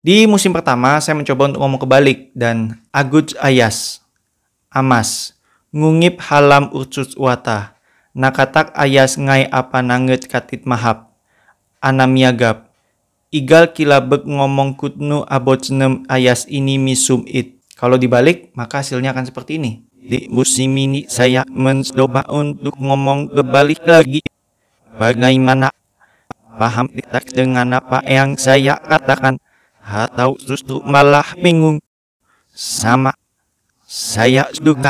Di musim pertama, saya mencoba untuk ngomong kebalik dan aguj ayas, amas, ngungip halam urcus wata, nakatak ayas ngai apa nanget katit mahap, anamiagap, igal kilabek ngomong kutnu abocnem ayas ini misum it. Kalau dibalik, maka hasilnya akan seperti ini. Di musim ini saya mencoba untuk ngomong kebalik lagi. Bagaimana? Paham tidak dengan apa yang saya katakan? Atau justru malah bingung. Sama, saya juga